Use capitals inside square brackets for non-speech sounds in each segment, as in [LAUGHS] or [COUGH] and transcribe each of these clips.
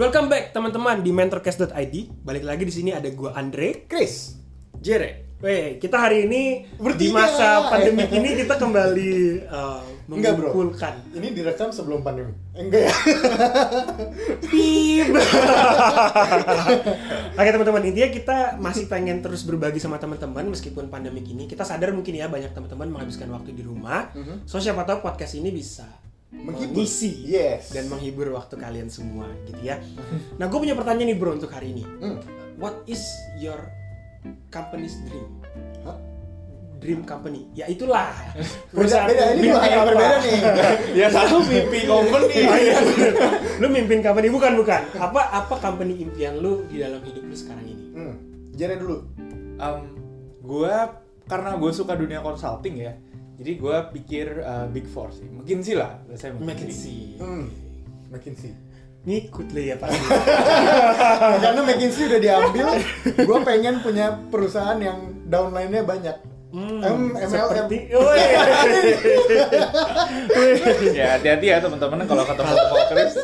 Welcome back teman-teman di mentorcast.id. Balik lagi di sini ada gua Andre, Chris. Jere. Weh, kita hari ini di Bertiga. masa pandemi ini kita kembali uh, Enggak, bro. mengumpulkan. Ini direkam sebelum pandemi. Enggak ya? Pip. [LAUGHS] Oke teman-teman, intinya kita masih pengen terus berbagi sama teman-teman meskipun pandemi ini. Kita sadar mungkin ya banyak teman-teman menghabiskan waktu di rumah. So siapa tahu podcast ini bisa Menghibur. mengisi Yes. dan menghibur waktu kalian semua gitu ya. Nah, gue punya pertanyaan nih bro untuk hari ini. Hmm. What is your company's dream? Hah? Dream company. Ya itulah. [LAUGHS] Beda, beda. Ini dua hal yang apa? berbeda nih. [LAUGHS] ya satu pipi company [LAUGHS] Oh, iya, lu mimpin company bukan bukan. Apa apa company impian lu di dalam hidup lu sekarang ini? Hmm. Jare dulu. um, gue karena gue suka dunia consulting ya jadi gue pikir uh, big four sih mungkin sih lah saya McKinsey. Hmm. McKinsey. Ngikut lu ya pasti. [LAUGHS] Karena McKinsey udah diambil, gue pengen punya perusahaan yang downline-nya banyak. Hmm, M- MLM. seperti [LAUGHS] ya hati-hati ya teman-teman kalau ketemu sama Chris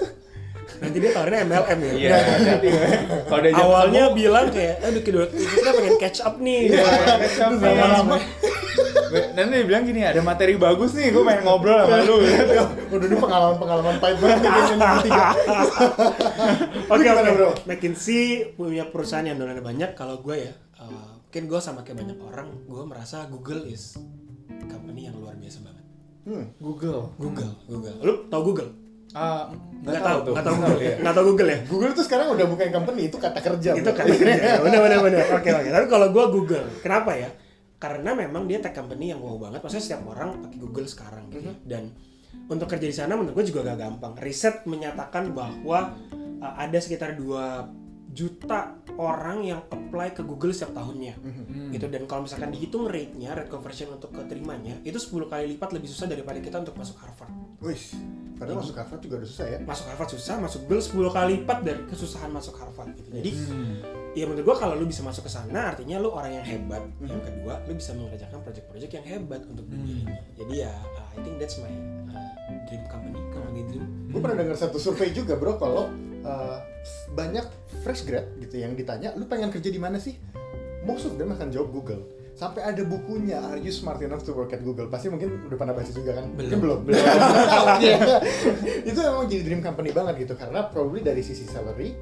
Nanti dia tawarinnya MLM ya. iya [LAUGHS] hati-hati kalau dia Awalnya bilang kayak, aduh kedua kita pengen catch up nih. Terus lama-lama nanti dia bilang gini ada materi bagus nih gue pengen ngobrol sama lu [LAUGHS] Udah ini pengalaman-pengalaman pahit banget nih bertiga. [LAUGHS] Oke oke bro? McKinsey punya perusahaan yang donanya banyak. Kalau gue ya, uh, mungkin gue sama kayak banyak orang, gue merasa Google is company yang luar biasa banget. Hmm. Google Google, Google. Lu tau Google? Ah, Nggak tahu, tuh nggak tahu Google. Iya. Nggak tahu Google ya? Google tuh sekarang udah bukan company, itu kata kerja. Itu bro. kan bener bener bener. Oke oke. Tapi kalau gue Google, kenapa ya? Karena memang dia tech company yang wow banget. Maksudnya setiap orang pakai Google sekarang gitu. ya. Dan untuk kerja di sana menurut gue juga gak gampang. Riset menyatakan bahwa uh, ada sekitar 2 juta orang yang apply ke Google setiap tahunnya gitu dan kalau misalkan dihitung rate-nya rate conversion untuk keterimanya itu 10 kali lipat lebih susah daripada kita untuk masuk Harvard Wih, padahal masuk Harvard juga udah susah ya. masuk Harvard susah masuk Google 10 kali lipat dari kesusahan masuk Harvard gitu jadi Hmm. Ya menurut gua kalau lu bisa masuk ke sana artinya lu orang yang hebat yang kedua lu bisa mengerjakan project-project yang hebat untuk dunia ini jadi ya uh, I think that's my uh, dream company company dream Gue pernah dengar satu survei juga bro kalau uh, banyak fresh grad gitu yang ditanya, lu pengen kerja di mana sih? Most of them akan jawab Google. Sampai ada bukunya Are you smart enough to work at Google? Pasti mungkin udah pernah baca juga kan? Mungkin belum. [LAUGHS] Belum. itu emang jadi dream company banget gitu karena probably dari sisi salary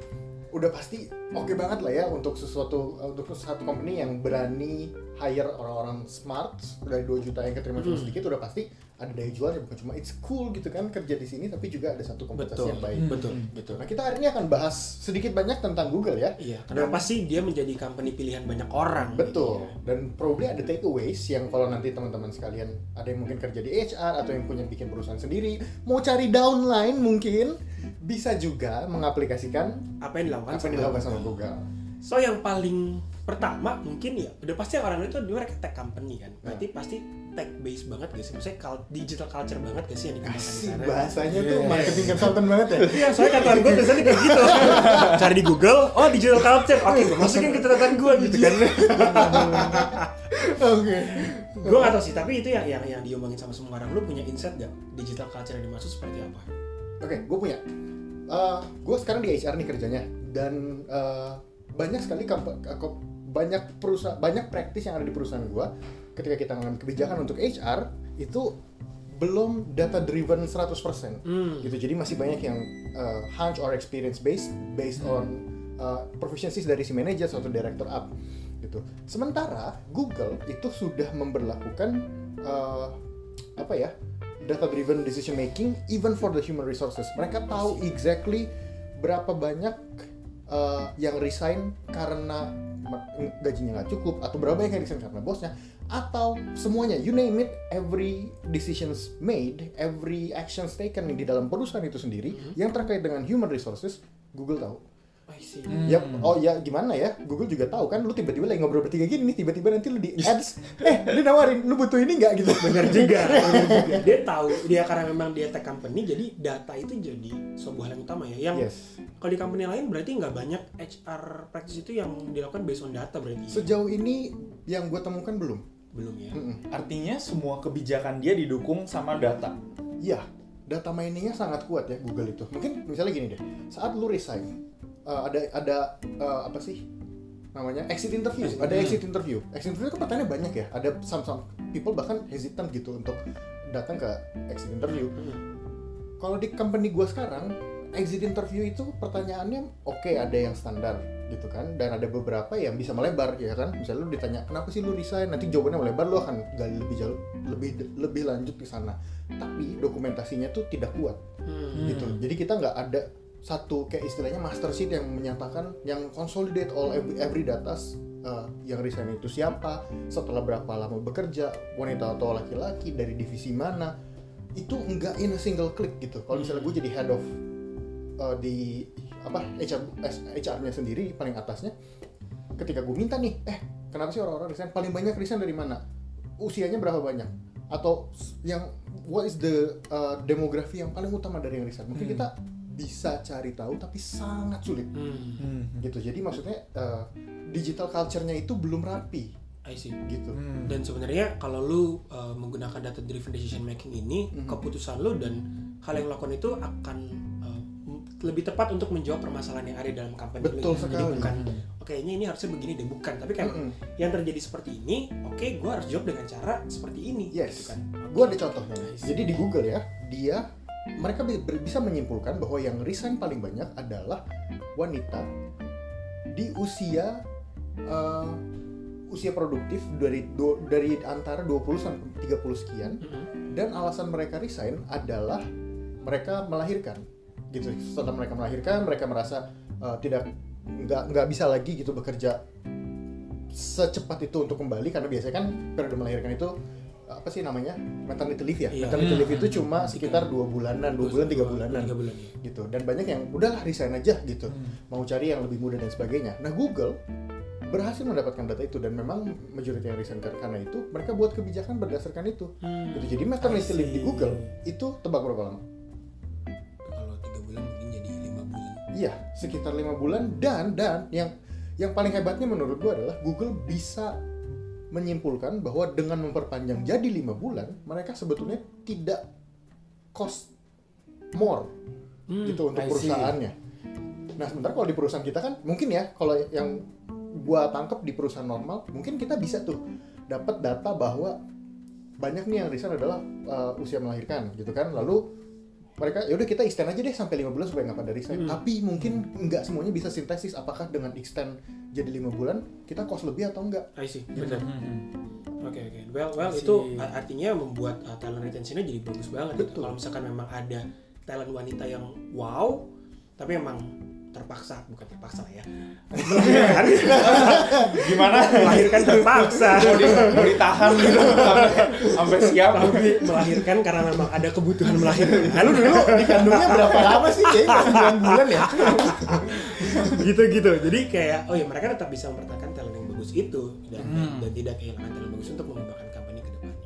udah pasti oke banget lah ya untuk sesuatu untuk satu company yang berani hire orang-orang smart dari 2 juta yang keterima cuma sedikit udah pasti ada daya jualnya bukan cuma it's cool gitu kan kerja di sini tapi juga ada satu kompetisi yang baik. betul betul Nah kita hari ini akan bahas sedikit banyak tentang Google ya. iya kenapa sih dia menjadi company pilihan banyak orang Betul. gitu ya? Dan probably ada takeaways yang kalau nanti teman-teman sekalian ada yang mungkin kerja di HR atau yang punya bikin perusahaan sendiri, mau cari downline mungkin bisa juga mengaplikasikan apa yang dilakukan apa yang dilakukan sama Google. So yang paling pertama mungkin ya udah pasti orang itu mereka tech company kan. Berarti pasti tech based banget gak sih? Maksudnya digital culture banget gak sih yang dikembangkan di sana? bahasanya Iya. tuh marketing consultant banget ya. Iya, soalnya catatan gue biasanya kayak gitu. [LAUGHS] Cari di Google, oh digital culture, oke gue masukin ke catatan gue gitu kan. [LAUGHS] Oke. gue gak tau sih, tapi itu yang yang yang diomongin sama semua orang. Lu punya insight gak digital culture yang dimaksud seperti apa? Oke, gue punya. gue sekarang di HR nih kerjanya. Dan eh, banyak sekali kamp- ko- banyak perusahaan banyak praktis yang ada di perusahaan gue ketika kita mengambil kebijakan untuk HR itu belum data driven 100% Hmm. gitu jadi masih banyak yang eh, hunch or experience based based on eh, proficiencies dari si manager atau director up. Gitu. Sementara Google itu sudah memberlakukan eh, apa ya data driven decision making even for the human resources. Mereka tahu exactly berapa banyak uh, yang resign karena gajinya nggak cukup atau berapa yang resign karena bosnya atau semuanya. You name it every decisions made every actions taken di dalam perusahaan itu sendiri yang terkait dengan human resources Google tahu See. Ya, oh ya gimana ya? Google juga tahu kan, lu tiba-tiba lagi ngobrol bertiga gini nih, tiba-tiba nanti lu di ads, eh, lu nawarin, lu butuh ini nggak gitu? Bener juga, [LAUGHS] bener juga. Dia tahu, dia karena memang dia tech company, jadi data itu jadi sebuah hal yang utama ya. Yang Yes. kalau di company lain berarti nggak banyak HR practice itu yang dilakukan based on data berarti. Sejauh ini yang gue temukan belum. Belum ya. Mm-mm. artinya semua kebijakan dia didukung sama data Iya, data miningnya sangat kuat ya Google itu. Mungkin misalnya gini deh, saat lu resign, uh, ada ada uh, apa sih namanya? Exit interview, ada exit interview. Exit interview itu pertanyaan banyak ya. Ada some some people bahkan hesitant gitu untuk datang ke exit interview. Kalau di company gua sekarang, exit interview itu pertanyaannya oke ada yang standar gitu kan? Dan ada beberapa yang bisa melebar ya kan? Misalnya lu ditanya kenapa sih lu resign? Nanti jawabannya melebar lu akan gali lebih jauh lebih lebih lanjut ke sana. Tapi dokumentasinya tuh tidak kuat. Hmm. gitu. Jadi kita nggak ada satu kayak istilahnya master sheet yang menyatakan yang consolidate all every, every data uh, yang resign itu siapa setelah berapa lama bekerja wanita atau laki-laki dari divisi mana. Itu enggak in a single click gitu. Kalau misalnya gue jadi head of uh, di apa HR HR-nya sendiri paling atasnya ketika gue minta nih eh kenapa sih orang-orang resign paling banyak resign dari mana? Usianya berapa banyak? Atau yang what is the uh, demografi yang paling utama dari yang resign mungkin kita bisa cari tahu tapi sangat sulit Hmm. gitu jadi maksudnya uh, digital culture-nya itu belum rapi I see. gitu Hmm. Dan sebenarnya kalau lu uh, menggunakan data driven decision making ini, Mhm. keputusan lu dan hal yang lu lakukan itu akan uh, lebih tepat untuk menjawab permasalahan yang ada dalam company lu. Betul ya. Jadi sekali. bukan oke ini ini harusnya begini deh bukan, tapi kan Mm-mm. yang terjadi seperti ini, oke gua harus jawab dengan cara seperti ini Yes. gitu kan. Gue ada contohnya. Jadi di Google ya, dia mereka bisa menyimpulkan bahwa yang resign paling banyak adalah wanita di usia eh, usia produktif dari do- dari antara 20 sampai 30 sekian. Mhm. dan alasan mereka resign adalah mereka melahirkan. Gitu setelah mereka melahirkan mereka merasa eh, tidak nggak nggak bisa lagi gitu bekerja secepat itu untuk kembali. Karena biasanya kan periode melahirkan itu apa sih namanya maternity leave ya Iya. maternity leave itu Hmm. cuma sekitar dua bulanan dua bulan tiga bulanan Tiga bulan ya. gitu dan banyak yang udahlah resign aja gitu Hmm. mau cari yang lebih mudah dan sebagainya nah Google berhasil mendapatkan data itu dan memang majority yang resign kar- karena itu mereka buat kebijakan berdasarkan itu Hmm. gitu jadi maternity leave di. Google itu tebak berapa lama Kalau tiga bulan mungkin jadi lima bulan. iya sekitar lima bulan dan dan yang yang paling hebatnya menurut gua adalah Google bisa menyimpulkan bahwa dengan memperpanjang jadi lima bulan mereka sebetulnya tidak cost more Hmm, gitu untuk I see. perusahaannya. Nah sementara kalau di perusahaan kita kan mungkin ya kalau yang gua tangkap di perusahaan normal mungkin kita bisa tuh dapat data bahwa banyak nih yang resign adalah uh, usia melahirkan gitu kan lalu mereka yaudah kita extend aja deh sampai lima bulan supaya nggak pada resign Hmm. tapi mungkin nggak semuanya bisa sintesis apakah dengan extend jadi lima bulan kita cost lebih atau enggak I see. Benar. Hmm. Oke oke. Well well I see. itu artinya membuat uh, talent retentionnya jadi bagus banget. gitu. Kalau misalkan memang ada talent wanita yang wow, tapi emang terpaksa bukan terpaksa lah ya. Melahirkan, [LAUGHS] Gimana? melahirkan terpaksa. mau, di, mau ditahan gitu sampai sampai siap. tapi melahirkan karena memang ada kebutuhan melahirkan. lalu dulu dikandungnya berapa lama sih ya 9 bulan ya gitu gitu. Jadi kayak oh ya mereka tetap bisa mempertahankan talent yang bagus itu dan, Hmm. dan tidak kehilangan talent bagus untuk mengembangkan company ke depannya.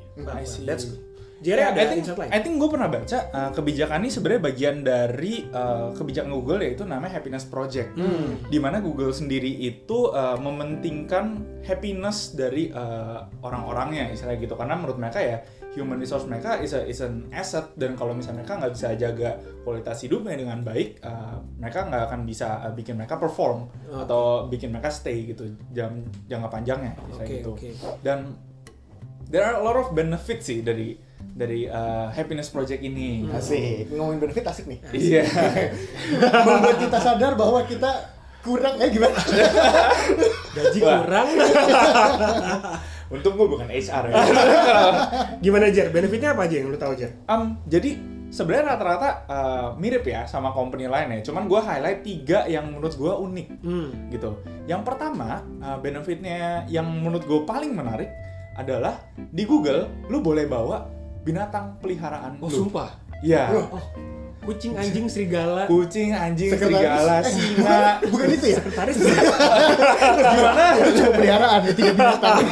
That's good. Jerry Ya, ada I think, insight lain? I think gue pernah baca uh, kebijakan ini sebenarnya bagian dari uh, kebijakan Google yaitu namanya Happiness Project. Hmm. Di mana Google sendiri itu uh, mementingkan happiness dari uh, orang-orangnya istilahnya gitu karena menurut mereka ya human resource mereka is, a, is an asset dan kalau misalnya mereka nggak bisa jaga kualitas hidupnya dengan baik uh, mereka nggak akan bisa uh, bikin mereka perform Oke. atau bikin mereka stay gitu jam jangka panjangnya istilahnya gitu oke. dan there are a lot of benefits sih dari dari uh, happiness project ini Hmm. asik ngomongin benefit asik nih iya [LAUGHS] membuat kita sadar bahwa kita kurang eh gimana [LAUGHS] Gaji Wah. kurang. [LAUGHS] untung gue bukan HR ya Gimana Jer? Benefitnya apa aja yang lu tahu Jer? Um, jadi sebenarnya rata-rata uh, mirip ya sama company lain ya cuman gue highlight tiga yang menurut gue unik Hmm. gitu yang pertama uh, benefitnya yang menurut gue paling menarik adalah di Google lu boleh bawa binatang peliharaan Oh lu sumpah. ya Oh, kucing, anjing, serigala. kucing anjing Sekretaris. serigala Eh, singa [LAUGHS] bukan itu ya Sekretaris. [LAUGHS] gimana cuma peliharaan ya tiga binatang [LAUGHS]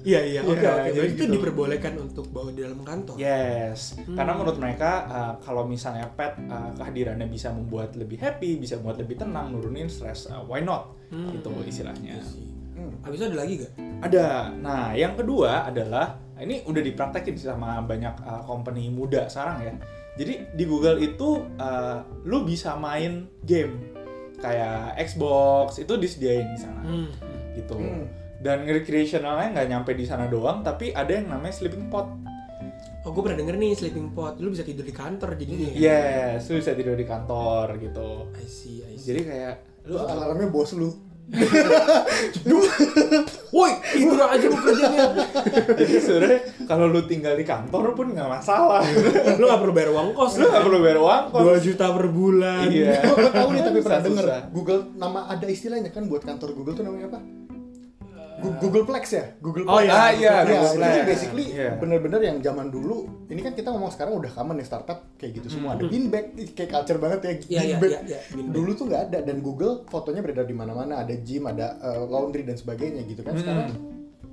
Iya iya. Oke Iya, oke. jadi itu gitu. diperbolehkan untuk bawa di dalam kantor. Yes, Hmm. karena menurut mereka uh, kalau misalnya pet uh, kehadirannya bisa membuat lebih happy, bisa membuat lebih tenang, nurunin stres, uh, why not? Hmm. Itu istilahnya. Iya sih. Hmm. Habis itu ada lagi gak? Ada. Nah, yang kedua adalah ini udah dipraktekin sih sama banyak uh, company muda sekarang ya. Jadi di Google itu uh, lu bisa main game kayak Xbox itu disediain di sana Hmm. gitu. Hmm. Dan recreationalnya nggak nyampe di sana doang, tapi ada yang namanya sleeping pod. Oh, gue pernah denger nih sleeping pod. Lu bisa tidur di kantor jadinya ya. Yes, lu bisa tidur di kantor gitu. I see, I see. Jadi kayak lu Terus alarmnya bos lu. Woi, tidur aja mau kerjanya. jadi sebenarnya kalau lu tinggal di kantor pun nggak masalah. lu gak perlu bayar uang kos. lu nggak perlu bayar uang kos. 2 juta per bulan. Iya. Gue tahu nih tapi pernah denger. Google nama ada istilahnya kan buat kantor Google tuh namanya apa? Gu- Google Plex ya? Google Oh, Plex. iya. Ah iya, Ya, Google itu Plex. basically Iya. bener-bener yang zaman dulu ini kan kita ngomong sekarang udah common nih startup kayak gitu semua ada beanbag kayak culture banget ya Iya, iya, beanbag. iya, iya, beanbag. dulu tuh nggak ada dan Google fotonya beredar di mana-mana ada gym ada uh, laundry dan sebagainya gitu kan sekarang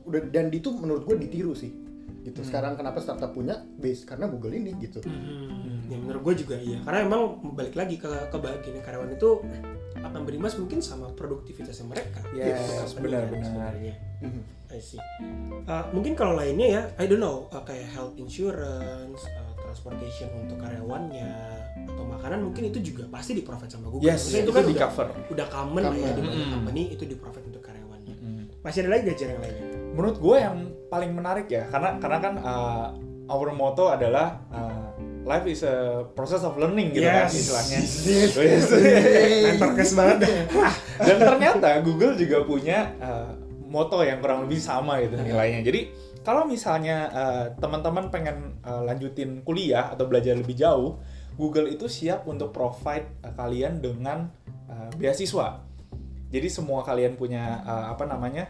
udah dan itu menurut gue ditiru sih gitu sekarang kenapa startup punya base karena Google ini gitu Hmm, ya menurut gue juga iya karena emang balik lagi ke kebahagiaan karyawan itu akan berimbas mungkin sama produktivitasnya mereka Yes, Company-nya benar-benar. sebenarnya. Mhm. I see. Uh, mungkin kalau lainnya ya I don't know uh, kayak health insurance uh, transportation untuk karyawannya atau makanan mungkin itu juga pasti di provide sama Google Yes, Maksudnya itu kan di udah, cover. udah common, lah ya Common. di banyak Mm-mm. company itu di provide untuk karyawannya Mm. masih ada lagi gak Jar, yang lainnya menurut gue yang paling menarik ya karena karena kan uh, our motto adalah uh, life is a process of learning gitu kan Yes. istilahnya [LAUGHS] Yes. Yes. mentor kes banget [LAUGHS] dan ternyata Google juga punya uh, moto yang kurang lebih sama gitu nilainya jadi kalau misalnya uh, teman-teman pengen uh, lanjutin kuliah atau belajar lebih jauh Google itu siap untuk provide uh, kalian dengan uh, beasiswa jadi semua kalian punya uh, apa namanya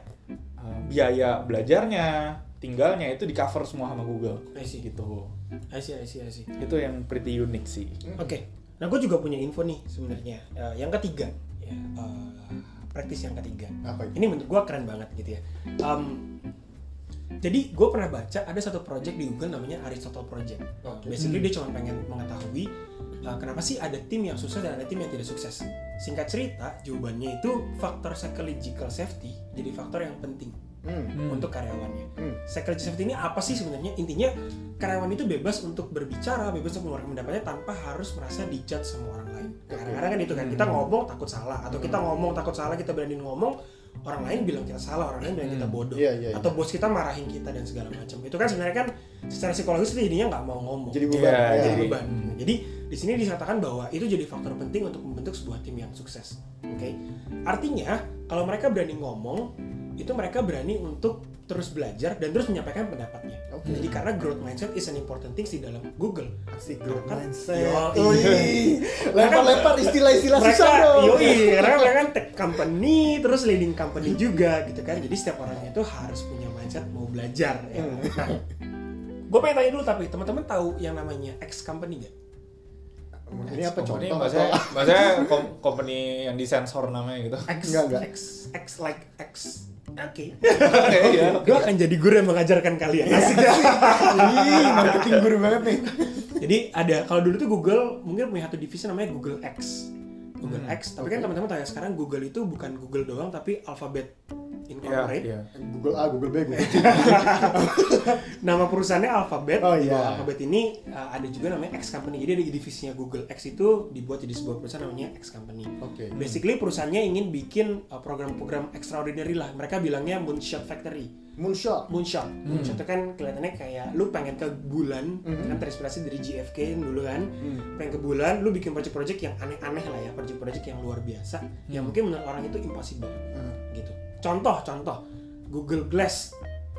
uh, biaya belajarnya tinggalnya itu di cover semua sama Google see. gitu I see, I see, I see. itu yang pretty unik sih Oke, nah gue juga punya info nih sebenarnya. Eh, yang ketiga, ya, eh, praktis yang ketiga. apa itu Ini menurut gue keren banget gitu ya. Em, jadi gue pernah baca ada satu project di Google namanya Aristotle Project. Uh, Oke. Basically dia cuma pengen mengetahui uh, kenapa sih ada tim yang sukses dan ada tim yang tidak sukses. Singkat cerita, jawabannya itu faktor psychological safety jadi faktor yang penting Hmm. untuk karyawannya. Hmm. Psychological safety ini apa sih sebenarnya? Intinya karyawan itu bebas untuk berbicara, bebas untuk mengeluarkan pendapatnya tanpa harus merasa dijudge sama orang lain. Kadang-kadang kan itu kan kita ngomong takut salah atau kita ngomong takut salah kita berani ngomong orang lain bilang kita salah, orang lain bilang kita bodoh. Iya, iya, iya. Atau bos kita marahin kita dan segala macam. Itu kan sebenarnya kan secara psikologis itu jadinya nggak mau ngomong. jadi beban Iya, ya. jadi Iya. beban. Jadi di sini dikatakan bahwa itu jadi faktor penting untuk membentuk sebuah tim yang sukses. Oke. Artinya kalau mereka berani ngomong, itu mereka berani untuk terus belajar dan terus menyampaikan pendapatnya. Oke. Jadi karena growth mindset is an important thing di dalam Google. asik growth Kan- mindset Yoi. Oi. lempar-lempar istilah-istilah mereka, susah dong yoi, karena mereka kan tech company, terus leading company juga gitu kan. Jadi setiap orang itu harus punya mindset mau belajar. Ya. Hmm. Nah, gue pengen tanya dulu tapi teman-teman tahu yang namanya X company gak? ini apa Company contoh maksudnya, maksudnya kom- company yang disensor namanya gitu X, Enggak, enggak. X, X like X. [LAUGHS] Oke. Iya, oke. Gue akan jadi guru yang mengajarkan kalian. Asik. [LAUGHS] Ih, marketing guru banget nih jadi ada kalau dulu tuh Google mungkin punya satu divisi namanya Google X. Google Hmm, X. Tapi kan teman-teman tahu ya sekarang Google itu bukan Google doang tapi Alphabet Incorporate. iya. Google A Google B Google C [LAUGHS] Nama perusahaannya Alphabet. Oh, iya. bawah Alphabet ini uh, ada juga namanya X Company. Jadi ada divisinya Google X itu dibuat jadi sebuah perusahaan namanya X Company. oke Basically perusahaannya ingin bikin uh, program-program extraordinary lah. Mereka bilangnya Moonshot Factory. moonshot Moonshot. Moonshot itu kan kelihatannya kayak lu pengen ke bulan, Mhm. kan terinspirasi dari JFK dulu kan. Hmm. Pengen ke bulan, lu bikin project-project yang aneh-aneh lah ya, project-project yang luar biasa, yang mungkin menurut orang itu impossible Hmm. gitu. Contoh, contoh Google Glass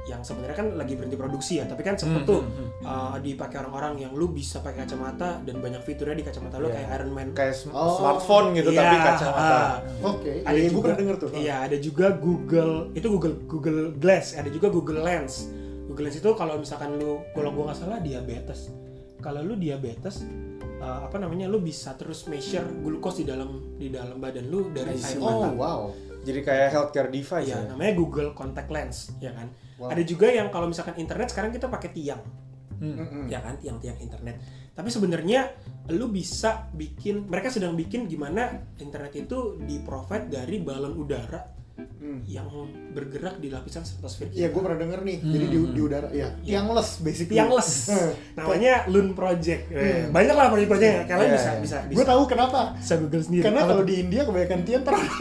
yang sebenarnya kan lagi berhenti produksi ya, tapi kan sempet Hmm, tuh hmm, hmm. uh, dipakai orang-orang yang lu bisa pakai kacamata dan banyak fiturnya di kacamata lu Iya. kayak Iron Man. kayak sm- Oh. smartphone gitu Iya, tapi kacamata ah. oke ada iya gue juga pernah denger tuh Iya, ada juga Google itu Google Google Glass, ada juga Google Lens. Google Lens itu kalau misalkan lu kalau gua nggak salah diabetes. Kalau lu diabetes uh, apa namanya lu bisa terus measure glucose di dalam di dalam badan lu dari air oh mata. wow jadi kayak healthcare device Iya, ya namanya Google Contact Lens, ya kan. Wow. Ada juga yang kalau misalkan internet sekarang kita pakai tiang, Hmm. Ya kan, tiang-tiang internet. Tapi sebenarnya lu bisa bikin, mereka sedang bikin gimana internet itu di provide dari balon udara Hmm. yang bergerak di lapisan stratosfer Iya, gue pernah denger nih. Jadi di, di udara, ya. Tiangless basically. Tiangless. [LAUGHS] Hmm. Namanya Loon Project. Eh, Hmm. Banyak lah project-projectnya. Kalian Iya, bisa, iya. bisa, bisa, Gue tahu kenapa. bisa Google sendiri. Karena kalau di India kebanyakan tian terang. [LAUGHS]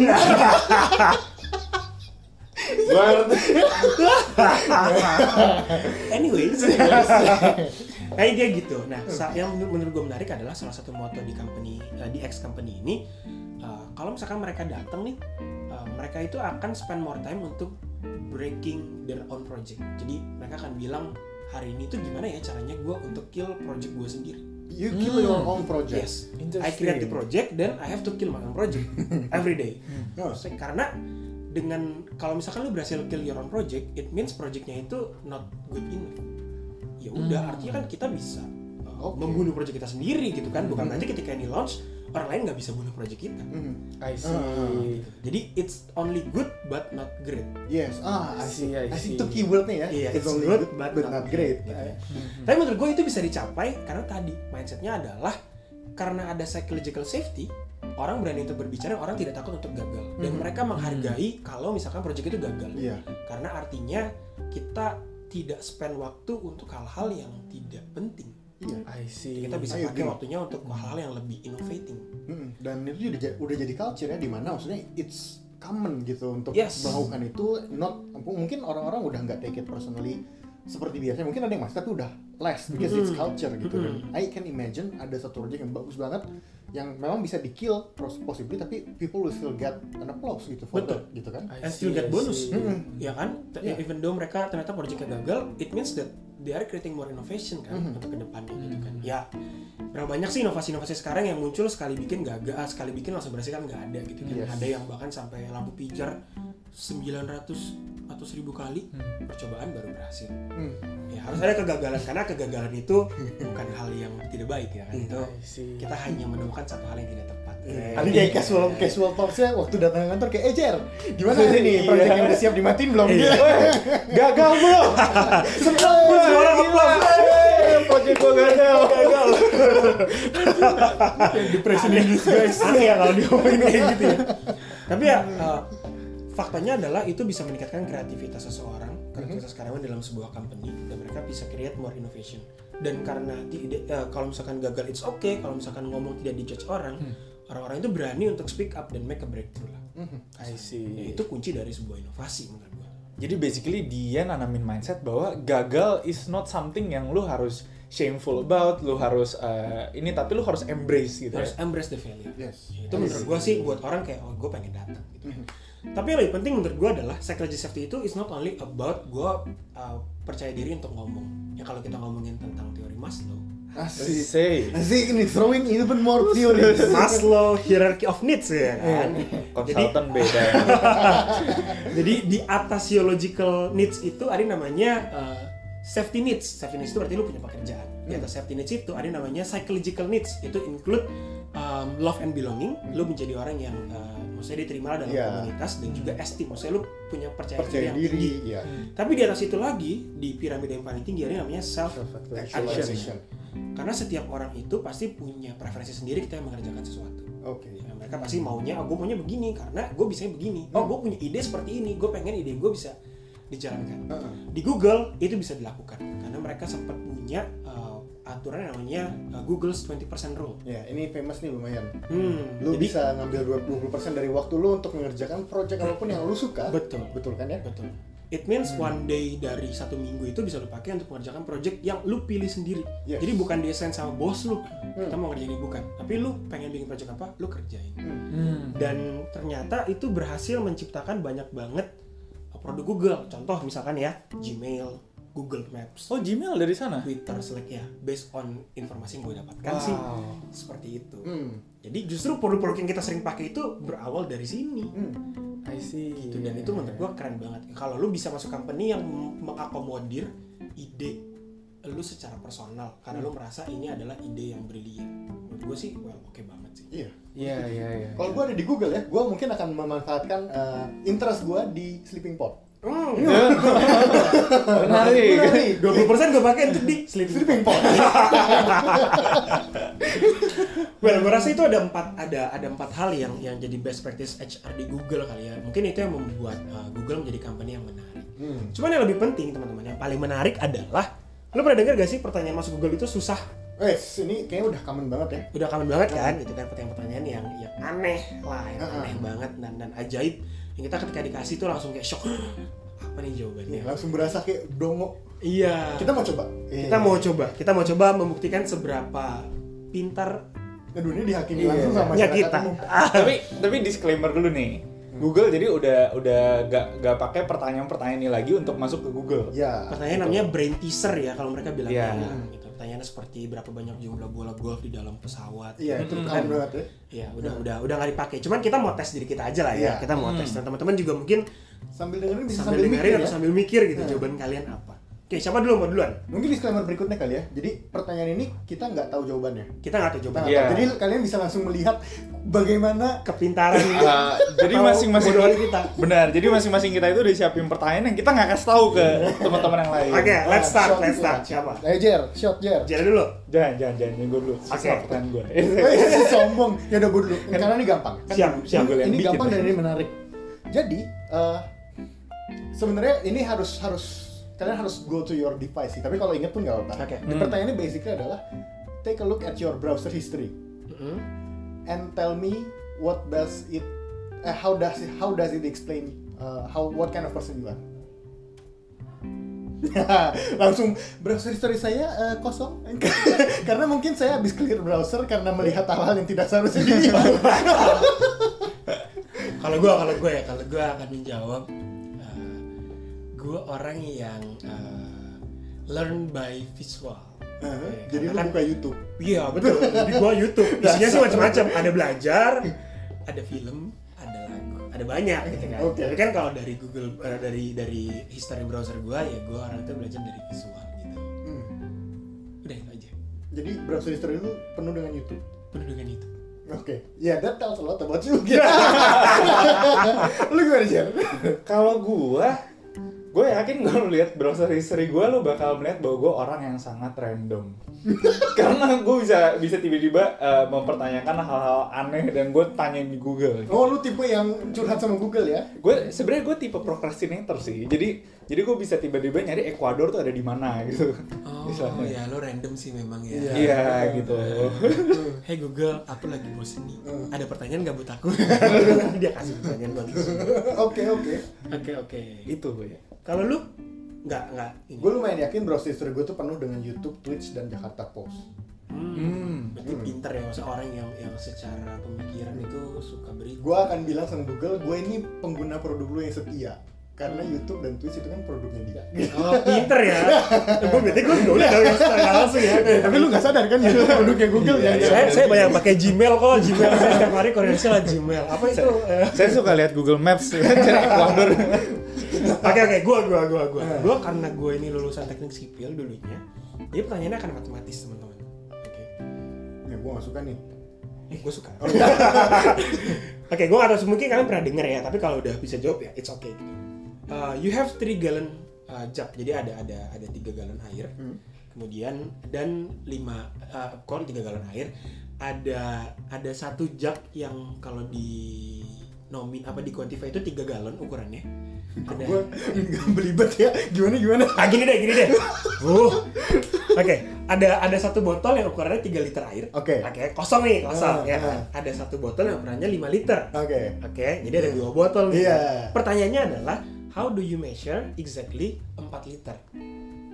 Anyways, nah dia gitu. Nah, yang menur- menurut gue menarik adalah salah satu moto di company, eh, di X company ini, eh, kalau misalkan mereka datang nih, eh, mereka itu akan spend more time untuk breaking their own project. Jadi mereka akan bilang hari ini tuh gimana ya caranya gue untuk kill project gue sendiri. You kill your own project. Yes, I create the project, then I have to kill my own project [LAUGHS] every day. Oh. So, karena dengan kalau misalkan lu berhasil kill your own project, it means projectnya itu not good enough. Ya udah, Hmm. artinya kan kita bisa uh, Oke. membunuh project kita sendiri gitu kan, bukan Hmm. berarti ketika ini launch orang lain nggak bisa bunuh project kita. Hmm. I see. Ah. Jadi it's only good but not great. Yes, ah, I see. I I see. see. Itu keywordnya ya. Iya, it's, it's only good, good, but but, not not great. great. Ya. Tapi menurut gue itu bisa dicapai karena tadi mindsetnya adalah karena ada psychological safety, orang berani untuk berbicara, orang tidak takut untuk gagal dan Mhm. mereka menghargai kalau misalkan proyek itu gagal. Iya. Karena artinya kita tidak spend waktu untuk hal-hal yang tidak penting. Iya. I see. Kita bisa pakai waktunya untuk hal-hal yang lebih innovating. Mm, Dan itu udah, udah jadi culture ya di mana maksudnya it's common gitu untuk Yes. melakukan itu not mungkin orang-orang udah nggak take it personally seperti biasa mungkin ada yang masih tapi udah less because it's Mhm. culture gitu dan Mhm. I can imagine ada satu project yang bagus banget yang memang bisa di kill pos- possibly tapi people will still get an applause gitu for Betul. that, gitu kan I And still get I bonus. see. Mhm. Ya kan? Iya. Even though mereka ternyata proyeknya gagal, it means that they are creating more innovation kan Mhm. untuk ke depannya gitu kan. Mhm. Ya, berapa banyak sih inovasi-inovasi sekarang yang muncul sekali bikin gagal, sekali bikin langsung berhasil kan nggak ada gitu kan. Yes. Ada yang bahkan sampai lampu pijar 900 atau 1000 kali Hmm. percobaan baru berhasil. Hmm. Ya harus ada kegagalan karena kegagalan itu [LAUGHS] bukan hal yang tidak baik ya kan. Itu kita hanya menemukan satu hal yang tidak tepat. Ini Eh, kayak casual casual talksnya waktu datang ke kantor kayak Ejer gimana hari ini Iya. project yang udah siap dimatiin belum Iya. Gagal bro. [LAUGHS] Surprise! Suara applause. Project gua gagal. gagal. depression in disguise Aneh ya kalau diomongin kayak gitu ya. Tapi ya uh, faktanya adalah itu bisa meningkatkan kreativitas seseorang, kreativitas karyawan dalam sebuah company dan mereka bisa create more innovation. Dan karena uh, kalau misalkan gagal it's okay, kalau misalkan ngomong tidak dijudge orang, orang-orang itu berani untuk speak up dan make a breakthrough lah. Mhm. I Ya, see. itu kunci dari sebuah inovasi menurut gua. Jadi basically dia nanamin mindset bahwa gagal is not something yang lu harus shameful about, lu harus uh, ini tapi lu harus embrace gitu Harus ya. embrace the failure. yes itu menurut gue sih buat orang kayak oh gue pengen datang gitu Mhm. tapi yang lebih penting menurut gue adalah psychology safety itu is not only about gue uh, percaya diri untuk ngomong ya kalau kita ngomongin tentang teori Maslow asik Say. asik ini throwing even more theories. Maslow hierarchy of needs ya kan? Jadi Konsultan beda. [LAUGHS] jadi di atas theological needs itu ada yang namanya uh, safety needs. Safety needs itu berarti lu punya pekerjaan. Di Hmm. atas safety needs itu ada yang namanya psychological needs. Itu include um, love and belonging. Lu menjadi orang yang uh, maksudnya diterima dalam Hmm. Iya. komunitas dan juga esteem maksudnya lu punya percaya, diri percaya yang diri tinggi ya tapi di atas itu lagi di piramida yang paling tinggi ada yang namanya self actualization karena setiap orang itu pasti punya preferensi sendiri kita yang mengerjakan sesuatu oke Ya, mereka pasti maunya, oh, gue maunya begini karena gue bisanya begini. Oh, Hmm. gue punya ide seperti ini, gue pengen ide gue bisa dijalankan. Heeh. Di Google itu bisa dilakukan karena mereka sempat punya uh, aturan namanya uh, Google's 20% rule. ya ini famous nih lumayan Hmm, lu jadi bisa ngambil 20% dari waktu lu untuk mengerjakan project apa pun yang lu suka betul, betul kan ya betul. It means one day dari satu minggu itu bisa lu pakai untuk mengerjakan project yang lu pilih sendiri. Yes. Jadi bukan desain sama bos lu, Hmm. kita mau ngerjain ini bukan. Tapi lu pengen bikin project apa, lu kerjain. Hmm. Hmm. dan ternyata itu berhasil menciptakan banyak banget uh, produk Google. Contoh misalkan ya Gmail, Google Maps, Oh Gmail dari sana? Twitter, Slack ya, based on informasi yang gue dapatkan sih seperti itu. Hmm. Jadi justru produk-produk yang kita sering pakai itu berawal dari sini. Hmm. I see. Gitu. Dan itu menurut gue keren banget. Kalau lu bisa masuk company yang mengakomodir ide lu secara personal karena lu merasa ini adalah ide yang brilian. Menurut gue sih well oke banget sih. iya Iya iya iya. kalau gua ada di Google ya gua mungkin akan memanfaatkan uh, interest gua di sleeping pod Hmm. [LAUGHS] Menarik. Menarik. 20% gue pakai untuk di sleeping [LAUGHS] well, well, gue rasa itu ada empat ada ada empat hal yang yang jadi best practice HR di Google kali ya. Mungkin itu yang membuat uh, Google menjadi company yang menarik. Hmm. Cuman yang lebih penting teman-teman yang paling menarik adalah lo pernah dengar gak sih pertanyaan masuk Google itu susah? Eh, ini kayaknya udah common banget ya. Udah kangen banget kan? Itu kan pertanyaan-pertanyaan yang yang aneh lah, yang Uh-uh. aneh banget dan dan ajaib. Yang kita ketika dikasih tuh langsung kayak shock. Apa nih jawabannya? Nih, langsung berasa kayak dongo. Iya. Kita mau coba. kita mau coba, kita mau coba membuktikan seberapa pintar Aduh, ini dihakimi Iya. langsung sama Ya, kita. umum. tapi tapi disclaimer dulu nih. Google jadi udah udah gak gak pakai pertanyaan-pertanyaan ini lagi untuk masuk ke Google. Ya. Pertanyaan namanya brain teaser ya kalau mereka bilangnya. Iya. Gitu. Pertanyaannya seperti berapa banyak jumlah bola golf di dalam pesawat. Iya, itu Hmm. common banget ya. Iya, udah udah udah nggak dipakai. Cuman kita mau tes diri kita aja lah ya. Iya. Kita mau tes dan teman-teman juga mungkin Sambil dengerin bisa sambil, sambil, dengerin mikir atau ya. sambil mikir gitu Iya. jawaban kalian apa. Oke, siapa dulu mau duluan? Mungkin disclaimer berikutnya kali ya. Jadi pertanyaan ini kita nggak tahu jawabannya. Kita nggak tahu Kita jawaban. nggak Iya. Jadi kalian bisa langsung melihat bagaimana Kepintaran Uh, jadi masing-masing kita. benar jadi masing-masing kita itu udah siapin pertanyaan yang kita nggak kasih tahu ke teman-teman yang lain Oke, let's start, shot let's start. Siapa? Eh, Jer, shot Jer. Jadi dulu. jangan jangan jangan gue dulu Oke. pertanyaan gue [LAUGHS] Eh, sombong. Ya udah gue dulu. Karena ini gampang. Siap, siap. Yang ini bikin gampang dan ini menarik. Jadi eh, sebenarnya ini harus harus kalian harus go to your device sih. Tapi kalau inget pun nggak apa-apa. Di Hmm. Pertanyaannya basically adalah take a look at your browser history Mm-mm. and tell me what does it eh, how does it how does it explain uh, how what kind of person you are. [LAUGHS] langsung browser history saya eh, kosong [LAUGHS] karena mungkin saya habis clear browser karena melihat hal-hal yang tidak seharusnya dilihat. [LAUGHS] Kalau gue, kalau gue ya, kalau gue akan menjawab, uh, gue orang yang uh, learn by visual. Nah, Ya, jadi lu kan- buka YouTube. Iya betul. Di gua YouTube. [LAUGHS] Isinya sih macam-macam. Ada belajar, ada film, ada lagu, ada banyak gitu kan. Oke. Tapi kan kalau dari Google eh, dari dari history browser gua ya gua orang itu belajar dari visual gitu. Hmm. Udah itu aja. Jadi browser history lu penuh dengan YouTube. Penuh dengan itu. Oke, ya that tells a lot about you. gitu. [LAUGHS] lu gimana Jer? kalau gue gue yakin kalau lihat browser history gue lo bakal melihat bahwa gue orang yang sangat random. [LAUGHS] Karena gue bisa bisa tiba-tiba eh, mempertanyakan hal-hal aneh dan gue tanyain di Google. Oh, lu tipe yang curhat sama Google ya? gue sebenarnya gue tipe procrastinator sih. Jadi jadi gue bisa tiba-tiba nyari Ekuador tuh ada di mana gitu Oh Misalnya. ya lo random sih memang ya. Iya. iya gitu [LAUGHS] Hey Google, aku lagi bosen nih. Hmm. Ada pertanyaan nggak buat aku? [LAUGHS] Dia kasih pertanyaan buat lu. Oke, oke. Oke oke. itu ya Kalau lu nggak nggak. Gue lumayan yakin browser history gue tuh penuh dengan YouTube, Twitch, dan Jakarta Post. Hmm. Hmm. Berarti pinter ya, maksudnya orang yang yang secara pemikiran itu suka berita. Gue akan bilang sama Google, gue ini pengguna produk lu yang setia. Karena YouTube dan Twitch itu kan produknya dia. Oh, pinter ya. Gue berarti gue udah udah secara langsung ya. Eh, tapi lu gak sadar kan YouTube [LAUGHS] produknya Google ya? saya saya banyak pakai Gmail kok. Gmail saya setiap hari koordinasi lah Gmail. Apa itu? Eh, saya suka lihat Google Maps [LAUGHS] cari Ekuador Oke oke, gue gue gue gue gue karena gue ini lulusan teknik sipil dulunya. Jadi pertanyaannya akan matematis teman-teman. Oke. Ya, gue gak suka nih. Eh, gue suka. [LAUGHS] Oke, gue gak tahu mungkin kalian pernah denger ya, tapi kalau udah bisa jawab ya, it's okay. Gitu. Uh, you have three gallon uh, jug, jadi ada ada ada tiga galon air, Hmm. kemudian dan lima uh, kon tiga galon air, ada ada satu jug yang kalau di nomin apa di quantify itu tiga galon ukurannya. Ada Gue belibet ya. Gimana gimana? ah gini deh gini deh uh. [LAUGHS] oke ada ada satu botol yang ukurannya 3 liter air Oke. oke kosong nih kosong Ah, ya ah. ada satu botol yang ukurannya 5 liter Oke. oke jadi ada dua botol nih Iya. pertanyaannya adalah how do you measure exactly 4 liter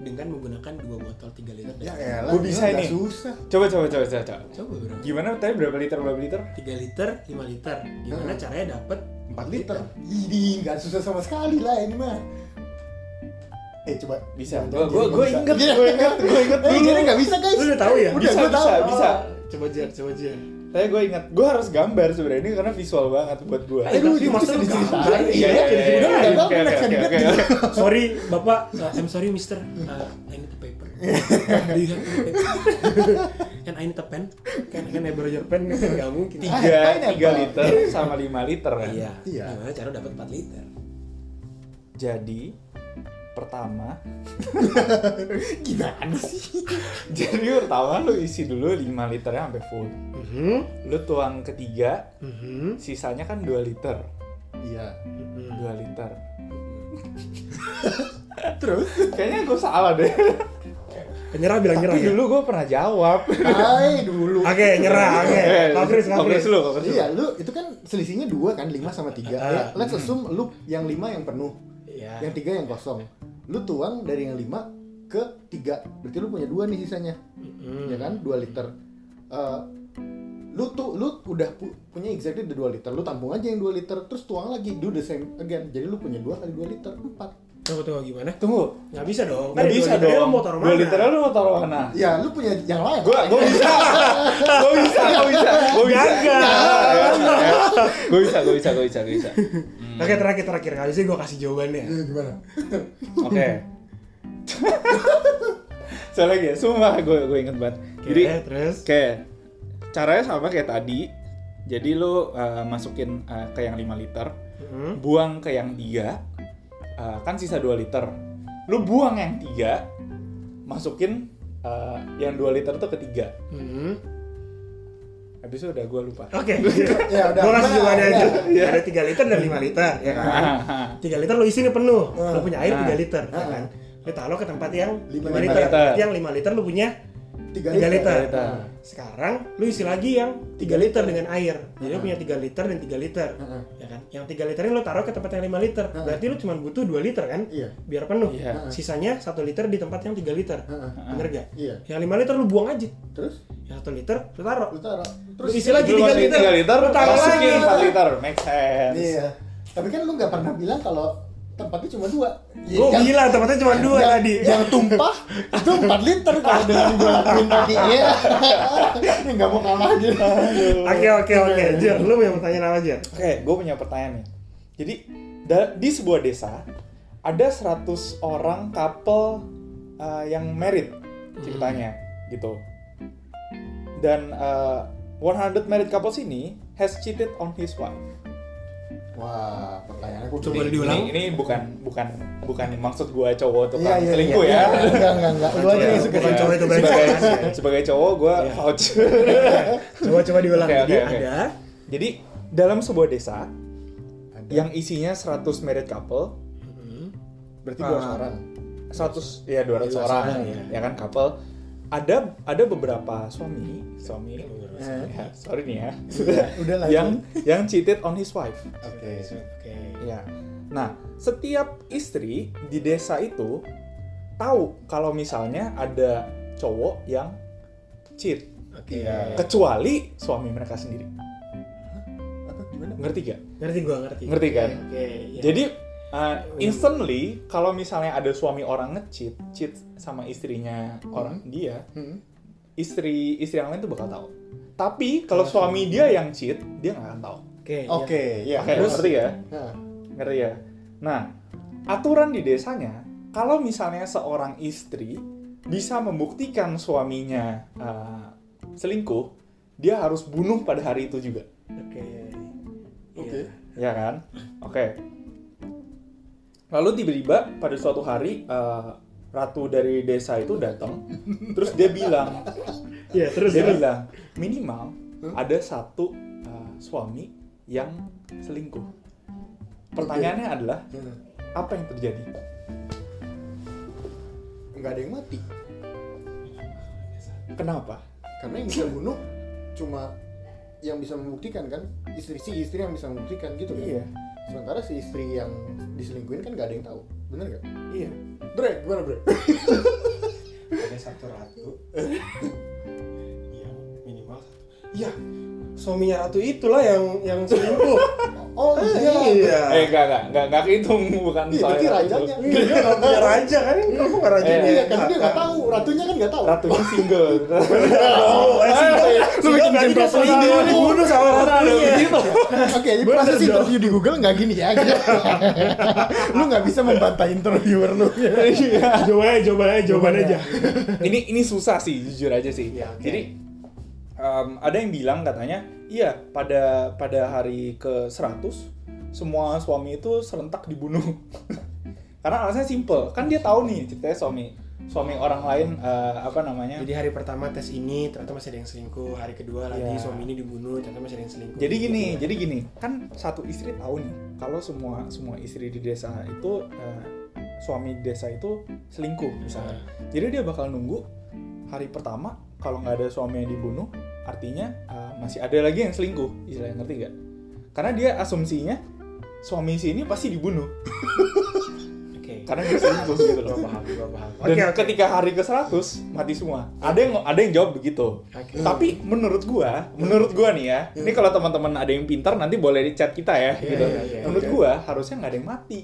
dengan menggunakan dua botol 3 liter Ya elah, Gua bisa ini. susah. coba coba coba coba, coba. coba bro gimana tadi berapa liter berapa liter 3 liter 5 liter gimana Hmm. caranya dapet 4 liter. Ini nggak susah sama sekali lah ini mah. Eh coba Bisa. Jangan- Gua- jangan gua bisa. inget, Iya. gua inget, gua inget Eh, jadi nggak bisa guys. Lu udah tahu ya? Udah, Bisa, gua tahu. bisa, Oh. bisa. coba jar coba jar Saya gue ingat, gue harus gambar sebenarnya ini karena visual banget buat gue. Eh, Aduh, tapi masa bisa lu diceritain. gambar? Iya, Iya, iya, iya, iya. iya, iya. Oke, oke, [LAUGHS] sorry bapak uh, I'm sorry mister uh, I need a paper do you have a paper and I need a pen can, can I borrow your pen nggak mungkin Tiga, tiga liter sama lima liter kan. iya Iya. gimana cara dapat 4 liter Jadi pertama [LAUGHS] Gimana sih? [LAUGHS] jadi pertama lu isi dulu 5 liternya sampai full Mhm. lu tuang ketiga Mhm. sisanya kan 2 liter Iya. Mhm. 2 liter [LAUGHS] Terus? kayaknya gue salah deh Penyerah bilang nyerah tapi ya. dulu gue pernah jawab Hai dulu. Oke, nyerah. Oke. Eh, dulu kongres dulu Iya, lu itu kan selisihnya dua kan, 5 sama 3. Ah. Ya, let's assume lu yang 5 yang penuh, Iya. yang 3 yang kosong. Lu tuang dari yang 5 ke 3. Berarti lu punya dua nih sisanya. Mhm. Ya kan? 2 liter. Eh, lu tuh lu udah pu- punya exactly the 2 liter. Lu tampung aja yang 2 liter terus tuang lagi do the same again. Jadi lu punya 2 kali 2 liter, 4. Tunggu, tunggu gimana? tunggu Nggak bisa dong. nggak bisa dua dong lu Mau taruh 2 mana? liternya lu mau taruh mana Ya, lu punya yang lain. gue gue bisa [LAUGHS] gue bisa gue bisa gue bisa Gagal. gue bisa gue bisa gue bisa gue bisa [LAUGHS] Oke, terakhir terakhir. Kali sih gue kasih jawabannya. Eh, gimana? oke. [LAUGHS] Soalnya lagi ya? Sumpah gue gue inget banget. Oke, jadi terus. kayak caranya sama kayak tadi. Jadi lu uh, masukin uh, ke yang 5 liter. Mhm. buang ke yang 3 uh, kan sisa 2 liter. Lu buang yang 3 masukin uh, yang 2 liter tuh ke 3 Mhm. Habis itu udah gue lupa Oke. [LAUGHS] Ya, udah. Gue kasih jawabannya aja. [LAUGHS] Iya. Ada 3 liter dan 5 liter, ya kan? [LAUGHS] Ah, 3 liter lu isi nih penuh. Ah. Lu punya air 3 Ah. liter, ya Ah. kan? Lu taruh ke tempat yang 5 Lima liter. liter. Berarti Yang 5 liter lu punya 3 3 liter. liter. Sekarang lu isi lagi yang 3 liter dengan air. Jadi lu Ah. punya 3 liter dan 3 liter. Heeh. Ya kan? Yang 3 liter ini lu taruh ke tempat yang 5 liter. Ah. Berarti lu cuma butuh 2 liter kan? Iya. Biar penuh. Iya. Sisanya 1 liter di tempat yang 3 liter. Heeh. Bener gak? Iya. Yang 5 liter lu buang aja. Terus Yang 1 liter lu taruh. lu taruh. Terus isi lagi Lu 3 masukin liter. 3 liter lu taruh masukin lagi. 4 liter make sense Iya. Tapi kan lu nggak pernah bilang kalau tempatnya cuma dua. Gue Yang- bilang tempatnya cuma 2 yang, tadi. Yang tumpah itu 4 liter kalau dengan gue lakuin tadi. Iya. Ini [LAUGHS] nggak mau kalah gitu. Oke oke oke. Jer, lu punya pertanyaan apa Jer? Oke, gue punya pertanyaan nih. Jadi da- di sebuah desa ada 100 orang couple uh, yang married ceritanya gitu. Dan uh, 100 married couples ini has cheated on his wife. Wah, pertanyaannya gue Coba diulang. Ini, ini bukan bukan bukan maksud gue cowok Iya, tukang iya, selingkuh iya. ya. Enggak, enggak, enggak. Lu aja Iya, yang suka cowok itu baik. sebagai [LAUGHS] sebagai cowok gue Iya. vouch. [LAUGHS] Coba coba diulang. Oke, Jadi oke, oke. ada Jadi dalam sebuah desa Ada. yang isinya 100 married couple berarti dua Ah. orang. 100 ya 200 200 orang orang, ya. ya. kan couple ada ada beberapa suami suami Eh. ya, sorry nih ya Udah, udah yang yang cheated on his wife Oke. Oke. ya nah setiap istri di desa itu tahu kalau misalnya ada cowok yang cheat Oke. Iya. kecuali suami mereka sendiri Apa gimana? ngerti gak Ngerti gua ngerti. Ngerti kan? Oke. iya. jadi uh, instantly kalau misalnya ada suami orang nge-cheat cheat sama istrinya orang dia Hmm. istri istri yang lain tuh bakal tahu. Tapi kalau suami dia yang cheat, dia nggak akan tahu. Oke. iya. Oke, ya. Oke, ngerti ya? Nah, Ngerti ya? Nah, aturan di desanya, kalau misalnya seorang istri bisa membuktikan suaminya uh, selingkuh, dia harus bunuh pada hari itu juga. Oke. Oke. Iya. Ya kan? Oke. Lalu tiba-tiba pada suatu hari uh, ratu dari desa itu datang, terus dia bilang, Iya, terus dia terus. bilang minimal ada satu uh, suami yang selingkuh. Pertanyaannya adalah hmm. apa yang terjadi? nggak ada yang mati. Kenapa? Karena yang bisa bunuh cuma yang bisa membuktikan kan istri si istri yang bisa membuktikan gitu kan. Iya. Sementara si istri yang diselingkuhin kan nggak ada yang tahu. Bener nggak? Iya. Bre, gimana bre? Ada satu ratu. yang minimal satu. Iya. Suaminya ratu itulah yang yang selingkuh. Oh iya. iya. Eh enggak enggak enggak enggak kehitung bukan Iya, berarti rajanya. Iya, nggak punya raja kan? Kamu nggak raja? Iya, kan dia nggak tahu, ratunya kan nggak tahu. Ratunya [LAUGHS] single. Oh, eh, single. Lu bikin impresi selingkuh dia. dibunuh sama ratunya. Oke, ini Bener proses interview di Google nggak gini ya. [LAUGHS] lu nggak bisa membantah interviewer lu. [LAUGHS] Iya. Coba aja, coba aja, jawaban aja. ini ini susah sih jujur aja sih. Iya, oke. Jadi em, ada yang bilang katanya iya pada pada hari ke 100 semua suami itu serentak dibunuh. karena alasannya simple kan dia tahu nih ceritanya suami suami orang lain eh, apa namanya? Jadi hari pertama tes ini ternyata masih ada yang selingkuh, hari kedua lagi Iya. suami ini dibunuh ternyata masih ada yang selingkuh. jadi gini Gitu. ya. jadi gini kan satu istri tahu nih kalau semua semua istri di desa itu eh, suami di desa itu selingkuh misalnya. Jadi dia bakal nunggu hari pertama kalau nggak ada suami yang dibunuh artinya eh, masih ada lagi yang selingkuh. Istilahnya ngerti gak karena dia asumsinya suami si ini pasti dibunuh [LAUGHS] Karena dia selingkuh gitu loh paham, dan Oke, oke. ketika hari ke 100 mati semua ada yang ada yang jawab begitu Oke. tapi menurut gua menurut gua nih ya ini kalau teman-teman ada yang pintar nanti boleh di chat kita ya Iya, gitu iya, iya. menurut Oke. gua harusnya nggak ada yang mati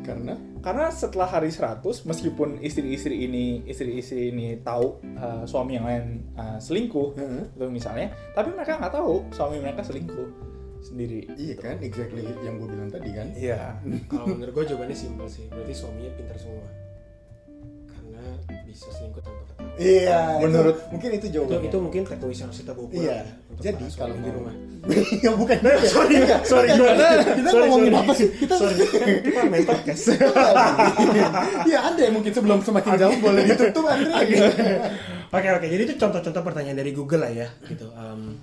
Karena karena setelah hari 100 meskipun istri-istri ini istri-istri ini tahu uh, suami yang lain uh, selingkuh Heeh. gitu misalnya tapi mereka nggak tahu suami mereka selingkuh sendiri iya kan exactly yang gue bilang tadi kan. iya Kalau menurut gue jawabannya simpel sih. Berarti suaminya pintar semua. Karena bisa selingkuh tanpa ketahuan. Iya. Menurut- itu- mungkin itu Itu, jawabannya. itu mungkin takeaway yang harus kita bawa pulang Iya. ya, Jadi kalau di rumah. [LAUGHS] ya bukan. sorry, sorry, Kita- gimana? Kita Sorry, ngomongin sorry. apa sih? Kita Sorry, kita main podcast. Iya ada yang mungkin sebelum semakin jauh boleh ditutup Andre. Oke oke, jadi itu contoh-contoh pertanyaan dari Google lah ya, gitu. Um,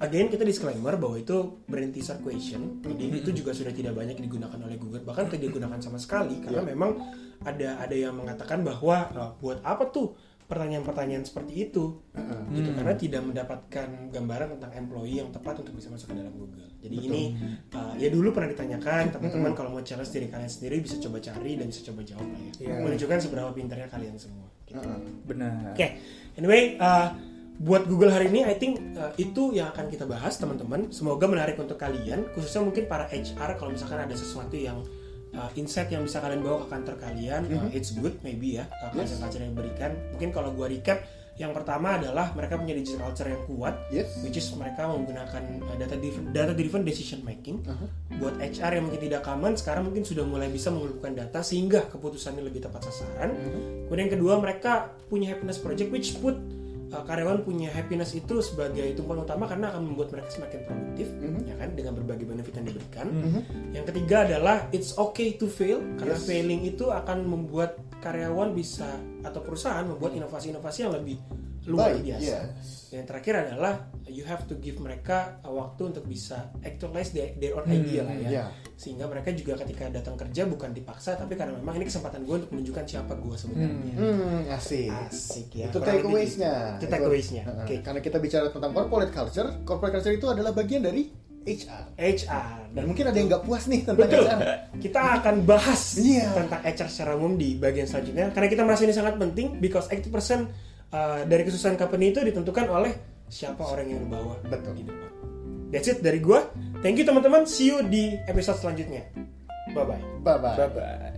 again kita disclaimer bahwa itu brain teaser question, jadi itu juga sudah tidak banyak digunakan oleh Google, bahkan tidak digunakan sama sekali karena memang ada ada yang mengatakan bahwa uh, buat apa tuh pertanyaan-pertanyaan seperti itu, gitu karena tidak mendapatkan gambaran tentang employee yang tepat untuk bisa masuk ke dalam Google. Jadi ini uh, ya dulu pernah ditanyakan teman-teman kalau mau challenge diri kalian sendiri bisa coba cari dan bisa coba jawab lah ya, Iya. menunjukkan seberapa pintarnya kalian semua. Gitu. benar. Oke, anyway, uh, buat Google hari ini, I think uh, itu yang akan kita bahas, teman-teman. Semoga menarik untuk kalian, khususnya mungkin para HR. Kalau misalkan ada sesuatu yang uh, insight yang bisa kalian bawa ke kantor kalian, uh, it's good, maybe ya, uh, Yes. culture yang diberikan. Mungkin kalau gua recap, yang pertama adalah mereka punya digital culture yang kuat, Yes. which is mereka menggunakan uh, data driven, data driven decision making. Buat HR yang mungkin tidak common, sekarang mungkin sudah mulai bisa mengumpulkan data sehingga keputusannya lebih tepat sasaran. Kemudian yang kedua mereka punya happiness project which put uh, karyawan punya happiness itu sebagai tumpuan utama karena akan membuat mereka semakin produktif, ya kan dengan berbagai benefit yang diberikan. Yang ketiga adalah it's okay to fail karena Yes. failing itu akan membuat karyawan bisa atau perusahaan membuat inovasi-inovasi yang lebih luar Baik, biasa. yes. Dan yang terakhir adalah you have to give mereka uh, waktu untuk bisa actualize their, their own idea lah ya. iya. Sehingga mereka juga ketika datang kerja bukan dipaksa tapi karena memang ini kesempatan gue untuk menunjukkan siapa gue sebenarnya. Hmm, asik. Asik ya. Itu takeaways-nya. gitu. Itu takeaways-nya. Heeh. Oke. Karena kita bicara tentang corporate culture, corporate culture itu adalah bagian dari HR. HR Dan mungkin ada yang nggak puas nih tentang Betul. HR. Kita akan bahas Iya. tentang HR secara umum di bagian selanjutnya karena kita merasa ini sangat penting because 80% uh, dari kesuksesan company itu ditentukan oleh siapa orang yang dibawa Betul. di depan. That's it dari gua. Thank you teman-teman. See you di episode selanjutnya. Bye bye. Bye bye. bye bye